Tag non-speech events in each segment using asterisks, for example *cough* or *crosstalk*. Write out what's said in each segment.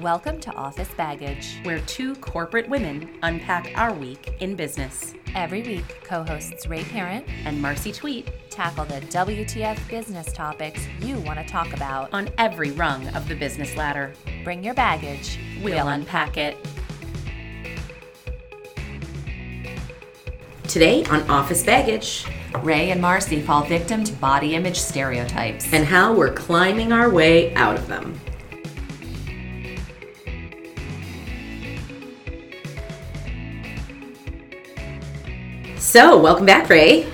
Welcome to Office Baggage. where two corporate women unpack our week in business. Every week, co hosts Ray Parent And Marcy Tweet tackle the WTF business topics you want to talk about. on every rung of the business ladder. Bring your baggage. We'll unpack it. Today on Office Baggage Ray and Marcy fall victim to body image stereotypes. and how we're climbing our way out of them. So, welcome back, Ray.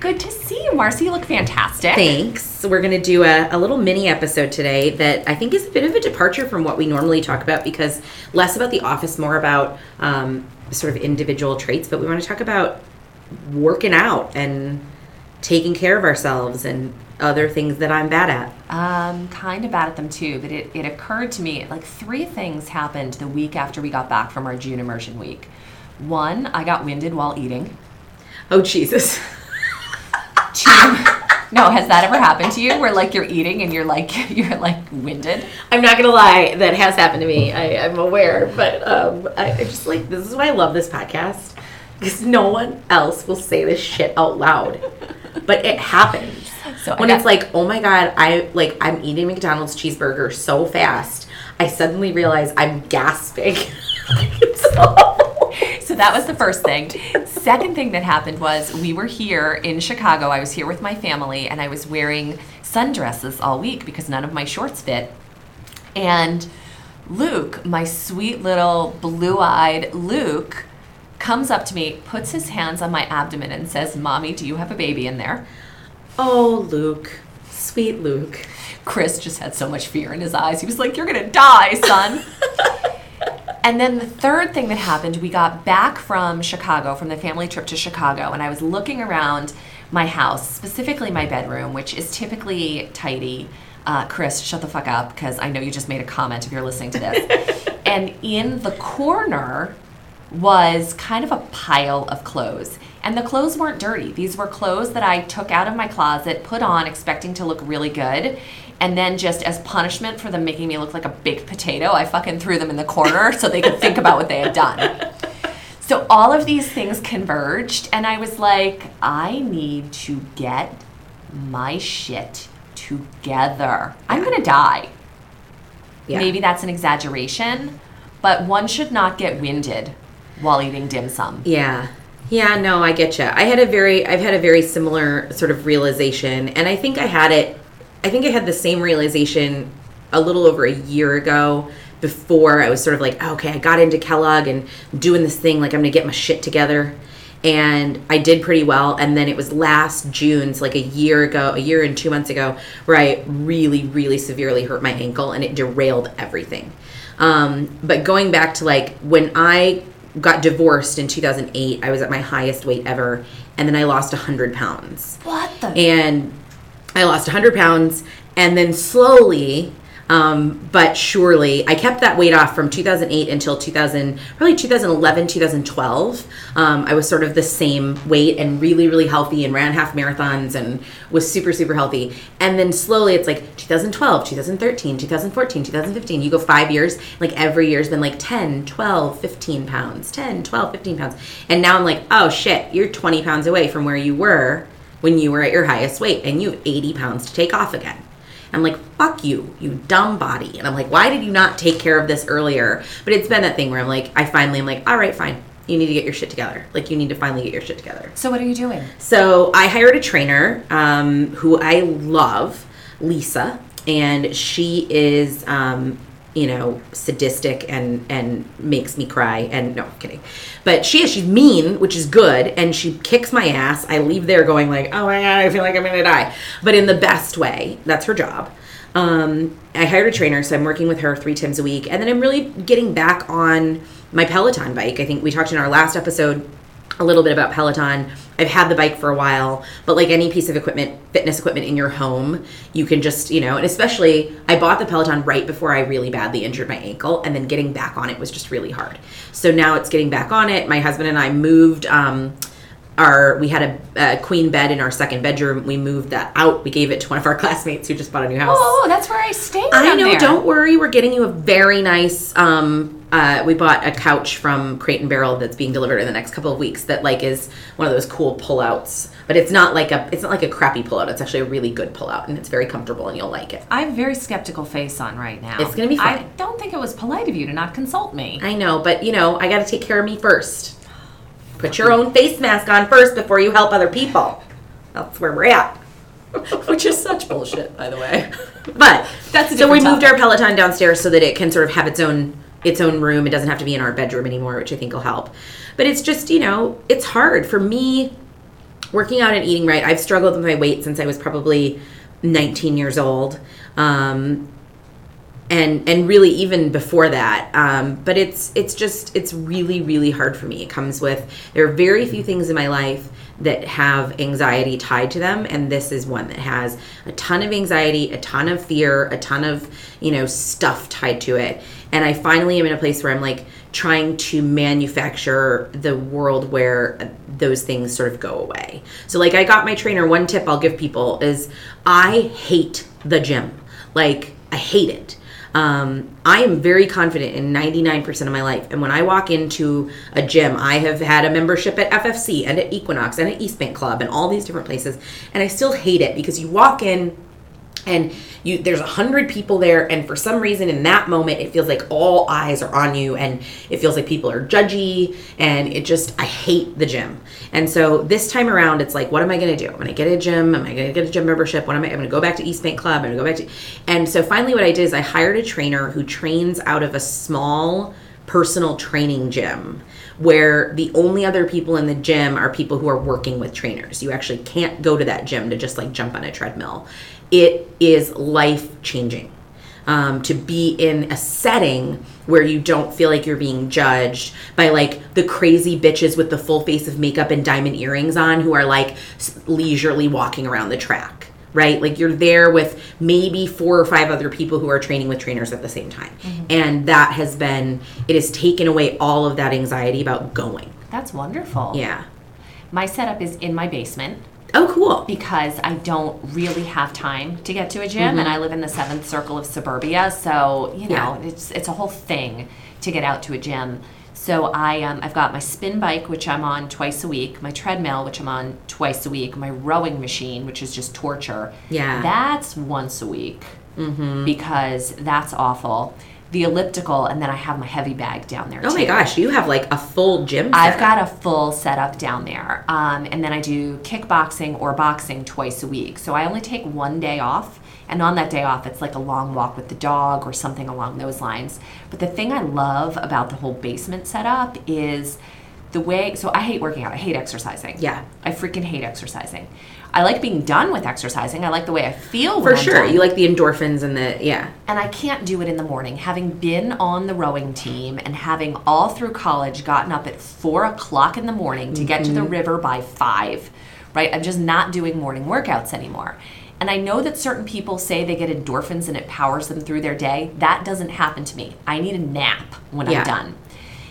Good to see you, Marcy. You look fantastic. Thanks. We're going to do a, a little mini episode today that I think is a bit of a departure from what we normally talk about because less about the office, more about um, sort of individual traits. But we want to talk about working out and taking care of ourselves and other things that I'm bad at. Um, kind of bad at them too, but it, it occurred to me like three things happened the week after we got back from our June immersion week. One, I got winded while eating. Oh, Jesus. No, has that ever happened to you where like you're eating and you're like *laughs* you're like winded? I'm not going to lie, that has happened to me. I, I'm aware, but um, I, I just like this is why I love this podcast because no one else will say this shit out loud, but it happens. So when got- it's like, oh my god, I like I'm eating McDonald's cheeseburger so fast, I suddenly realize I'm gasping. *laughs* So that was the first thing. Second thing that happened was we were here in Chicago. I was here with my family and I was wearing sundresses all week because none of my shorts fit. And Luke, my sweet little blue eyed Luke, comes up to me, puts his hands on my abdomen, and says, Mommy, do you have a baby in there? oh Luke, sweet Luke. Chris just had so much fear in his eyes. He was like, You're going to die, son. *laughs* and then the third thing that happened, we got back from Chicago, from the family trip to Chicago, and I was looking around my house, specifically my bedroom, which is typically tidy. Uh, Chris, shut the fuck up because I know you just made a comment if you're listening to this. *laughs* and in the corner was kind of a pile of clothes. And the clothes weren't dirty. These were clothes that I took out of my closet, put on, expecting to look really good. And then, just as punishment for them making me look like a baked potato, I fucking threw them in the corner so they could think about what they had done. So, all of these things converged, and I was like, I need to get my shit together. I'm gonna die. Yeah. Maybe that's an exaggeration, but one should not get winded while eating dim sum. Yeah. Yeah, no, I get you. I had a very I've had a very similar sort of realization and I think I had it I think I had the same realization a little over a year ago before I was sort of like, okay, I got into Kellogg and doing this thing like I'm to get my shit together. And I did pretty well. And then it was last June, so like a year ago, a year and two months ago, where I really, really severely hurt my ankle and it derailed everything. Um, but going back to like when I got divorced in 2008, I was at my highest weight ever. And then I lost 100 pounds What the? and I lost 100 pounds, and then slowly, um, but surely, I kept that weight off from 2008 until 2000, probably 2011, 2012. Um, I was sort of the same weight and really, really healthy, and ran half marathons and was super, super healthy. And then slowly, it's like 2012, 2013, 2014, 2015. You go five years, like every year's been like 10, 12, 15 pounds, 10, 12, 15 pounds. And now I'm like, oh shit, you're 20 pounds away from where you were when you were at your highest weight and you have 80 pounds to take off again. I'm like, fuck you, you dumb body. And I'm like, why did you not take care of this earlier? But it's been that thing where I'm like, I finally am like, all right, fine. You need to get your shit together. Like, you need to finally get your shit together. so what are you doing? So I hired a trainer um, who I love, Lisa, and she is, um, you know, sadistic and and makes me cry. And no, I'm kidding, but she is. She's mean, which is good, and she kicks my ass. I leave there going like, oh my god, I feel like I'm gonna die, but in the best way. That's her job. Um, I hired a trainer, so I'm working with her three times a week, and then I'm really getting back on my Peloton bike. I think we talked in our last episode a little bit about Peloton. I've had the bike for a while, but like any piece of equipment, fitness equipment in your home, you can just, you know, and especially I bought the Peloton right before I really badly injured my ankle, and then getting back on it was just really hard. So now it's getting back on it. My husband and I moved um, our we had a, a queen bed in our second bedroom. We moved that out. We gave it to one of our *laughs* classmates who just bought a new house. Oh, that's where I stayed. I know. there. Don't worry. We're getting you a very nice. Um, uh, we bought a couch from Crate and Barrel that's being delivered in the next couple of weeks. That like is one of those cool pullouts, but it's not like a it's not like a crappy pullout. It's actually a really good pullout, and it's very comfortable, and you'll like it. I have a very skeptical face on right now. It's gonna be I don't think it was polite of you to not consult me. I know, but you know, I got to take care of me first. Put your own face mask on first before you help other people. That's where we're at. *laughs* Which is such bullshit, by the way. But That's so we moved topic. our Peloton downstairs so that it can sort of have its own its own room. It doesn't have to be in our bedroom anymore, which I think will help. But it's just you know it's hard for me working out and eating right. I've struggled with my weight since I was probably 19 years old. Um, and and really even before that um, but it's it's just it's really really hard for me. It comes with there are very few things in my life that have anxiety tied to them and this is one that has a ton of anxiety a ton of fear a ton of you know stuff tied to it. And i finally am in a place where i'm like trying to manufacture the world where those things sort of go away. So like i got my trainer one tip i'll give people is i hate the gym. Like i hate it um, I am very confident in 99% of my life. And when I walk into a gym, I have had a membership at FFC and at Equinox and at East Bank Club and all these different places. And I still hate it because you walk in and you there's a hundred people there and for some reason in that moment it feels like all eyes are on you and it feels like people are judgy and it just i hate the gym and so this time around it's like what am i going to do i'm going to get a gym am i going to get a gym membership what am i i'm going to go back to east bank club i'm going to go back to and so finally what i did is i hired a trainer who trains out of a small personal training gym where the only other people in the gym are people who are working with trainers. You actually can't go to that gym to just like jump on a treadmill. It is life changing. Um, to be in a setting where you don't feel like you're being judged by like the crazy bitches with the full face of makeup and diamond earrings on who are like leisurely walking around the track right? Like you're there with maybe four or five other people who are training with trainers at the same time. And that has been, it has taken away all of that anxiety about going. That's wonderful. Yeah. My setup is in my basement Oh, cool. because I don't really have time to get to a gym Mm-hmm. and I live in the seventh circle of suburbia. So, you know, Yeah. it's it's a whole thing to get out to a gym. So I um, I've got my spin bike, which I'm on twice a week, my treadmill, which I'm on twice a week, my rowing machine, which is just torture. Yeah. That's once a week because that's awful. The elliptical, and then I have my heavy bag down there Oh too. my gosh, you have like a full gym. I've setup. got a full setup down there. Um, and then I do kickboxing or boxing twice a week. So I only take one day off. And on that day off, it's like a long walk with the dog or something along those lines. But the thing I love about the whole basement setup is the way. So I hate working out, I hate exercising. Yeah. I freaking hate exercising. I like being done with exercising. I like the way I feel For I'm sure. done You like the endorphins and the, yeah. and I can't do it in the morning. Having been on the rowing team and having all through college gotten up at four o'clock in the morning to get to the mm-hmm. river by five, right? I'm just not doing morning workouts anymore. And I know that certain people say they get endorphins and it powers them through their day. That doesn't happen to me. I need a nap when Yeah. I'm done.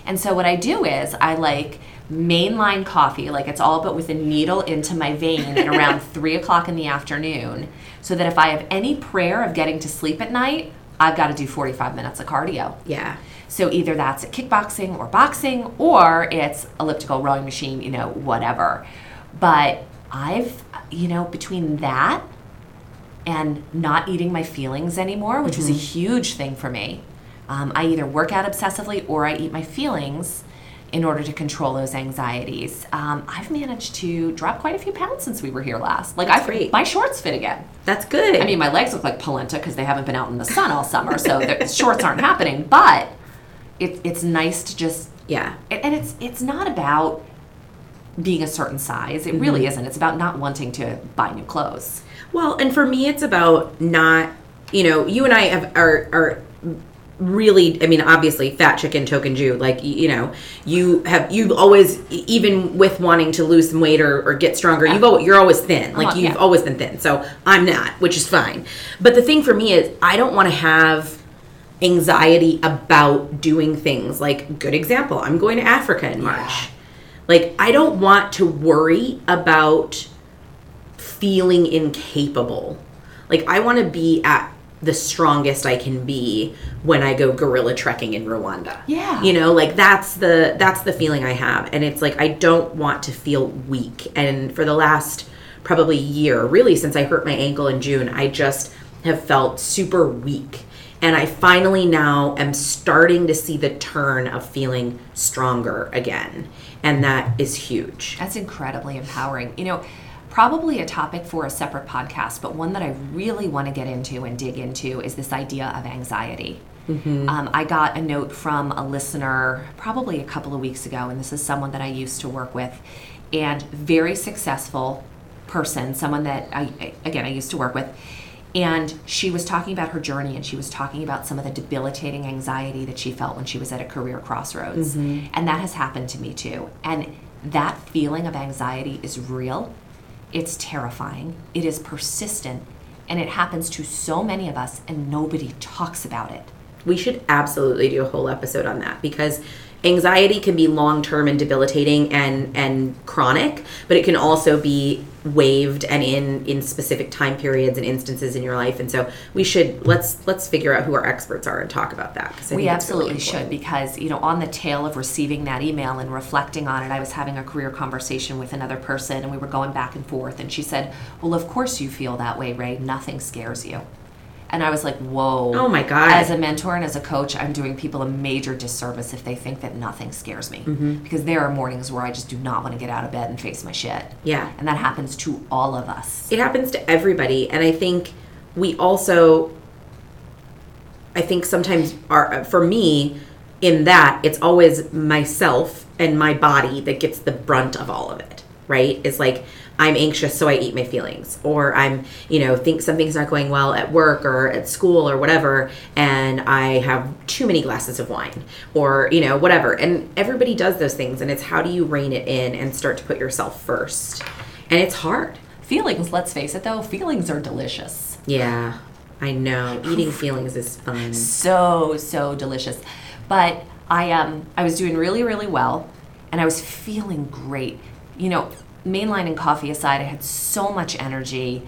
And so what I do is I like mainline coffee, like it's all but with a needle into my vein at around *laughs* three o'clock in the afternoon, so that if I have any prayer of getting to sleep at night, I've got to do 45 minutes of cardio. Yeah. So either that's at kickboxing or boxing, or it's elliptical rowing machine, you know, whatever. But I've, you know, between that and not eating my feelings anymore, which was a huge thing for me. Um, I either work out obsessively or I eat my feelings in order to control those anxieties. Um, I've managed to drop quite a few pounds since we were here last. Like I, my shorts fit again. That's good. I mean, my legs look like polenta because they haven't been out in the sun all summer, so the *laughs* shorts aren't happening. But it, it's nice to just yeah. and and it's it's not about being a certain size. It really Mm-hmm. isn't. It's about not wanting to buy new clothes. Well, and for me, it's about not, you know, you and I have are are really i mean obviously fat chicken token jew like you know you have you've always even with wanting to lose some weight or, or get stronger you've always, you're always thin. Like Uh-huh, you've yeah. always been thin. So i'm not which is fine. But the thing for me is i don't want to have anxiety about doing things. Like good example i'm going to africa in march. Like, I don't want to worry about feeling incapable. Like, I want to be at the strongest I can be when I go gorilla trekking in Rwanda. Yeah. You know, like that's the that's the feeling I have and it's like I don't want to feel weak and for the last probably year, really since I hurt my ankle in June, I just have felt super weak. And I finally now am starting to see the turn of feeling stronger again. And that is huge. That's incredibly empowering. You know, probably a topic for a separate podcast, but one that I really want to get into and dig into is this idea of anxiety. Um, I got a note from a listener probably a couple of weeks ago, and this is someone that I used to work with, and very successful person, someone that I, again, I used to work with. And she was talking about her journey and she was talking about some of the debilitating anxiety that she felt when she was at a career crossroads. And that has happened to me too. And that feeling of anxiety is real, it's terrifying, it is persistent, and it happens to so many of us, and nobody talks about it. We should absolutely do a whole episode on that because anxiety can be long term and debilitating and and chronic, but it can also be waived and in in specific time periods and instances in your life. And so we should let's let's figure out who our experts are and talk about that. We it's really absolutely should because, you know, on the tail of receiving that email and reflecting on it, I was having a career conversation with another person and we were going back and forth. And she said, Well, of course you feel that way, Ray. Nothing scares you. And I was like, Whoa. Oh my God. As a mentor and as a coach, I'm doing people a major disservice if they think that nothing scares me. Mm-hmm. Because there are mornings where I just do not want to get out of bed and face my shit. Yeah. And that happens to all of us. it happens to everybody and i think we also i think sometimes are for me in that it's always myself and my body that gets the brunt of all of it right it's like i'm anxious so i eat my feelings or i'm you know think something's not going well at work or at school or whatever and i have too many glasses of wine or you know whatever and everybody does those things and it's how do you rein it in and start to put yourself first and it's hard Feelings, let's face it though, feelings are delicious. Yeah, I know. *sighs* Eating feelings is fun. so so delicious but i um i was doing really really well and i was feeling great you know mainline and coffee aside i had so much energy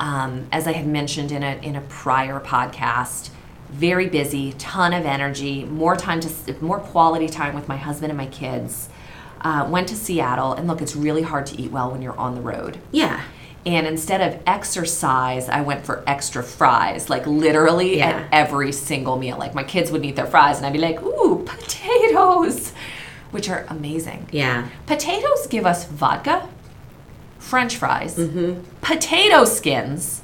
um, as i had mentioned in a in a prior podcast very busy ton of energy more time to more quality time with my husband and my kids uh, went to seattle and look it's really hard to eat well when you're on the road Yeah. and instead of exercise, I went for extra fries, like literally Yeah. at every single meal. Like my kids would eat their fries, and I'd be like, ooh, potatoes, which are amazing. Yeah. Potatoes give us vodka, french fries, Mm-hmm. potato skins.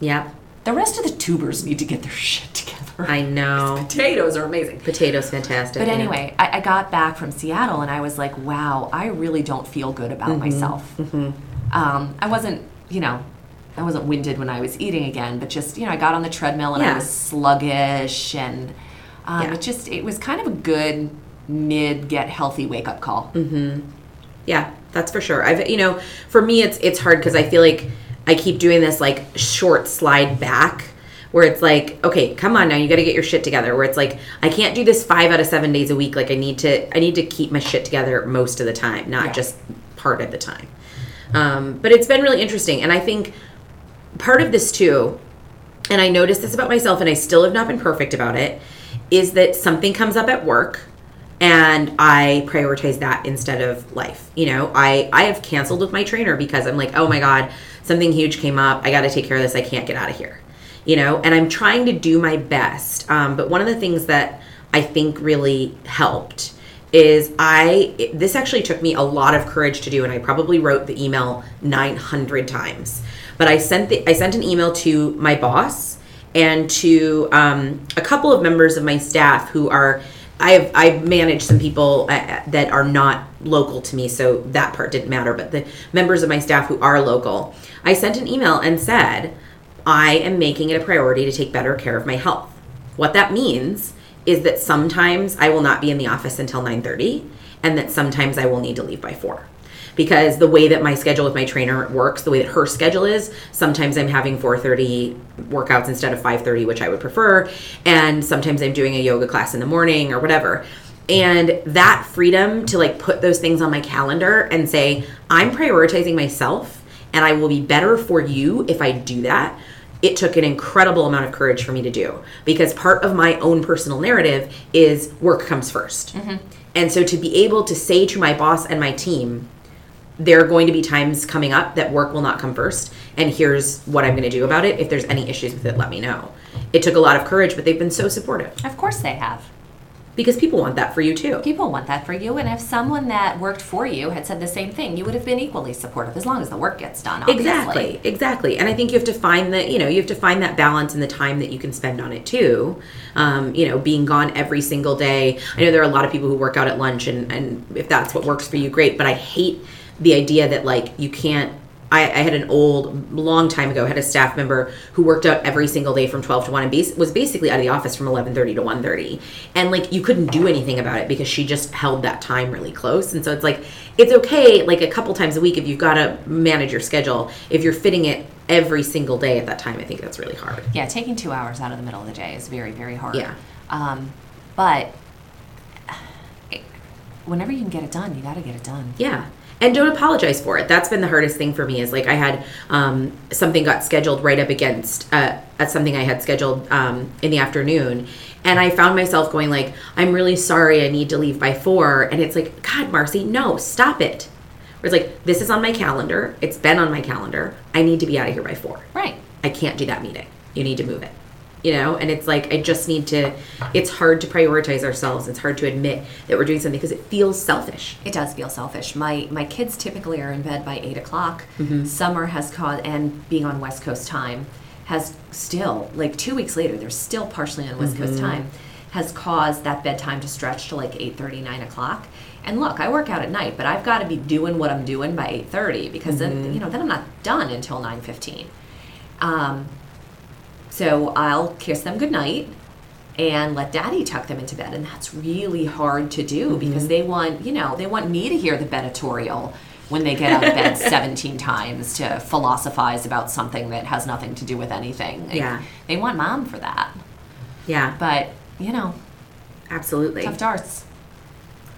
Yep. The rest of the tubers need to get their *laughs* shit together. I know. *laughs* Potatoes are amazing. Potatoes fantastic. But yeah. anyway, I, I got back from Seattle and I was like, wow, I really don't feel good about Mm-hmm. myself. Um, I wasn't, you know, I wasn't winded when I was eating again, but just, you know, I got on the treadmill and I was sluggish and um, Yeah. it just, it was kind of a good mid get healthy wake up call. Mm-hmm. Yeah, that's for sure. I've you know, for me it's it's hard because I feel like I keep doing this like short slide back where it's like, okay, come on now, you got to get your shit together. Where it's like, I can't do this five out of seven days a week. Like I need to, I need to keep my shit together most of the time, not Yeah. just part of the time. Um, but it's been really interesting, and I think part of this too, and I noticed this about myself, and I still have not been perfect about it, is that something comes up at work and I prioritize that instead of life. You know, I I have canceled with my trainer because I'm like, oh my god, something huge came up. I got to take care of this. I can't get out of here. You know, and I'm trying to do my best. Um, but one of the things that I think really helped is I this actually took me a lot of courage to do, and I probably wrote the email 900 times. But I sent the I sent an email to my boss and to um, a couple of members of my staff who are I have I manage some people uh, that are not local to me, so that part didn't matter. But the members of my staff who are local, I sent an email and said, I am making it a priority to take better care of my health. What that means is that sometimes I will not be in the office until 9:30 and that sometimes I will need to leave by 4 because the way that my schedule with my trainer works the way that her schedule is sometimes i'm having 4.30 workouts instead of 5.30 which i would prefer and sometimes i'm doing a yoga class in the morning or whatever. And that freedom to like put those things on my calendar and say, I'm prioritizing myself and I will be better for you if I do that. It took an incredible amount of courage for me to do. Because part of my own personal narrative is work comes 1st mm-hmm. And so to be able to say to my boss and my team, there are going to be times coming up that work will not come first and here's what i'm going to do about it if there's any issues with it let me know it took a lot of courage but they've been so supportive Of course they have. because people want that for you too People want that for you, and if someone that worked for you had said the same thing, you would have been equally supportive as long as the work gets done. Obviously. exactly exactly and i think you have to find that you know you have to find that balance and the time that you can spend on it too um, you know being gone every single day i know there are a lot of people who work out at lunch and and if that's what works for you great but i hate the idea that like you can't I, I had an old, long time ago, had a staff member who worked out every single day from 12 to 1 and bas- was basically out of the office from 11.30 to 1.30. And like, you couldn't do anything about it because she just held that time really close. And so it's like, it's okay, like a couple times a week if you've got to manage your schedule. If you're fitting it every single day at that time, I think that's really hard. Yeah, taking two hours out of the middle of the day is very, very hard. Yeah. Um, but it, whenever you can get it done, you got to get it done. Yeah. And don't apologize for it. That's been the hardest thing for me. Is like I had um, something got scheduled right up against uh, at something I had scheduled um, in the afternoon, and I found myself going like, "I'm really sorry. I need to leave by four. And it's like, God, Marcy, no, stop it. Where it's like, this is on my calendar. It's been on my calendar. I need to be out of here by four. Right. I can't do that meeting. You need to move it. You know, and it's like I just need to. It's hard to prioritize ourselves. It's hard to admit that we're doing something because it feels selfish. It does feel selfish. My my kids typically are in bed by eight o'clock. Mm-hmm. Summer has caused, and being on West Coast time has still like two weeks later. They're still partially on West Coast mm-hmm. time. Has caused that bedtime to stretch to like 8:30, 9 o'clock. And look, I work out at night, but I've got to be doing what I'm doing by 8:30 because then mm-hmm. you know then I'm not done until 9:15. Um, so I'll kiss them goodnight and let daddy tuck them into bed. And that's really hard to do mm-hmm. because they want, you know, they want me to hear the bedatorial when they get out of bed *laughs* 17 times to philosophize about something that has nothing to do with anything. Like, Yeah. They want mom for that. Yeah, But, you know, absolutely. tough darts.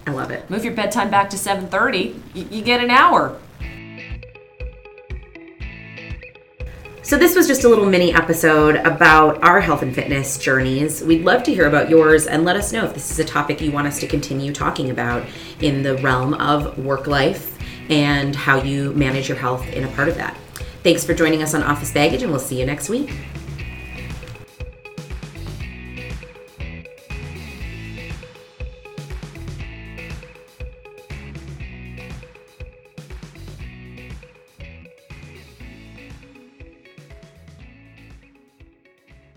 I love it. Move your bedtime back to 7:30, y- you get an hour. So, this was just a little mini episode about our health and fitness journeys. We'd love to hear about yours and let us know if this is a topic you want us to continue talking about in the realm of work life and how you manage your health in a part of that. Thanks for joining us on Office Baggage, and we'll see you next week.